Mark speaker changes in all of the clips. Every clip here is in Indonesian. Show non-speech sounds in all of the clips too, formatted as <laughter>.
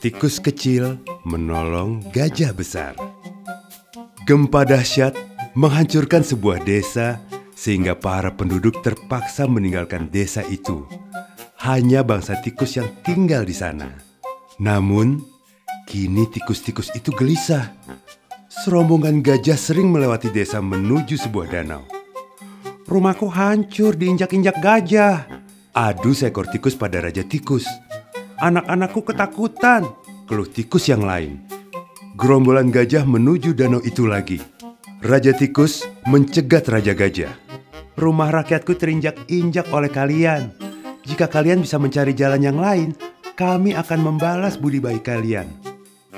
Speaker 1: Tikus kecil menolong gajah besar. Gempa dahsyat menghancurkan sebuah desa sehingga para penduduk terpaksa meninggalkan desa itu. Hanya bangsa tikus yang tinggal di sana. Namun, kini tikus-tikus itu gelisah. Serombongan gajah sering melewati desa menuju sebuah danau. Rumahku hancur diinjak-injak gajah. Adu seekor tikus pada raja tikus. Anak-anakku ketakutan, keluh tikus yang lain. Gerombolan gajah menuju danau itu lagi. Raja tikus mencegat raja gajah. Rumah rakyatku terinjak-injak oleh kalian. Jika kalian bisa mencari jalan yang lain, kami akan membalas budi baik kalian.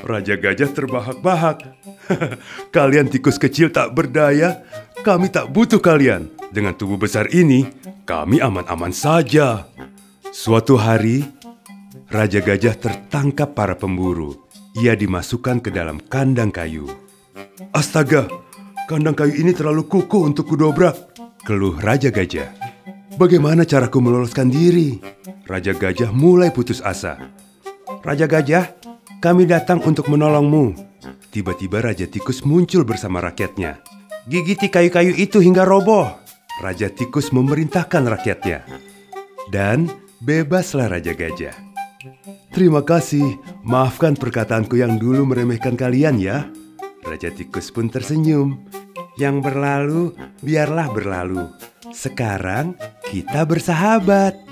Speaker 1: Raja gajah terbahak-bahak. <laughs> kalian tikus kecil tak berdaya, kami tak butuh kalian. Dengan tubuh besar ini, kami aman-aman saja. Suatu hari, Raja Gajah tertangkap para pemburu. Ia dimasukkan ke dalam kandang kayu. Astaga, kandang kayu ini terlalu kukuh untuk kudobrak, keluh Raja Gajah. Bagaimana caraku meloloskan diri? Raja Gajah mulai putus asa. Raja Gajah, kami datang untuk menolongmu. Tiba-tiba Raja Tikus muncul bersama rakyatnya. Gigiti kayu-kayu itu hingga roboh. Raja Tikus memerintahkan rakyatnya. Dan bebaslah Raja Gajah. Terima kasih, maafkan perkataanku yang dulu meremehkan kalian ya. Raja Tikus pun tersenyum. Yang berlalu, biarlah berlalu. Sekarang kita bersahabat.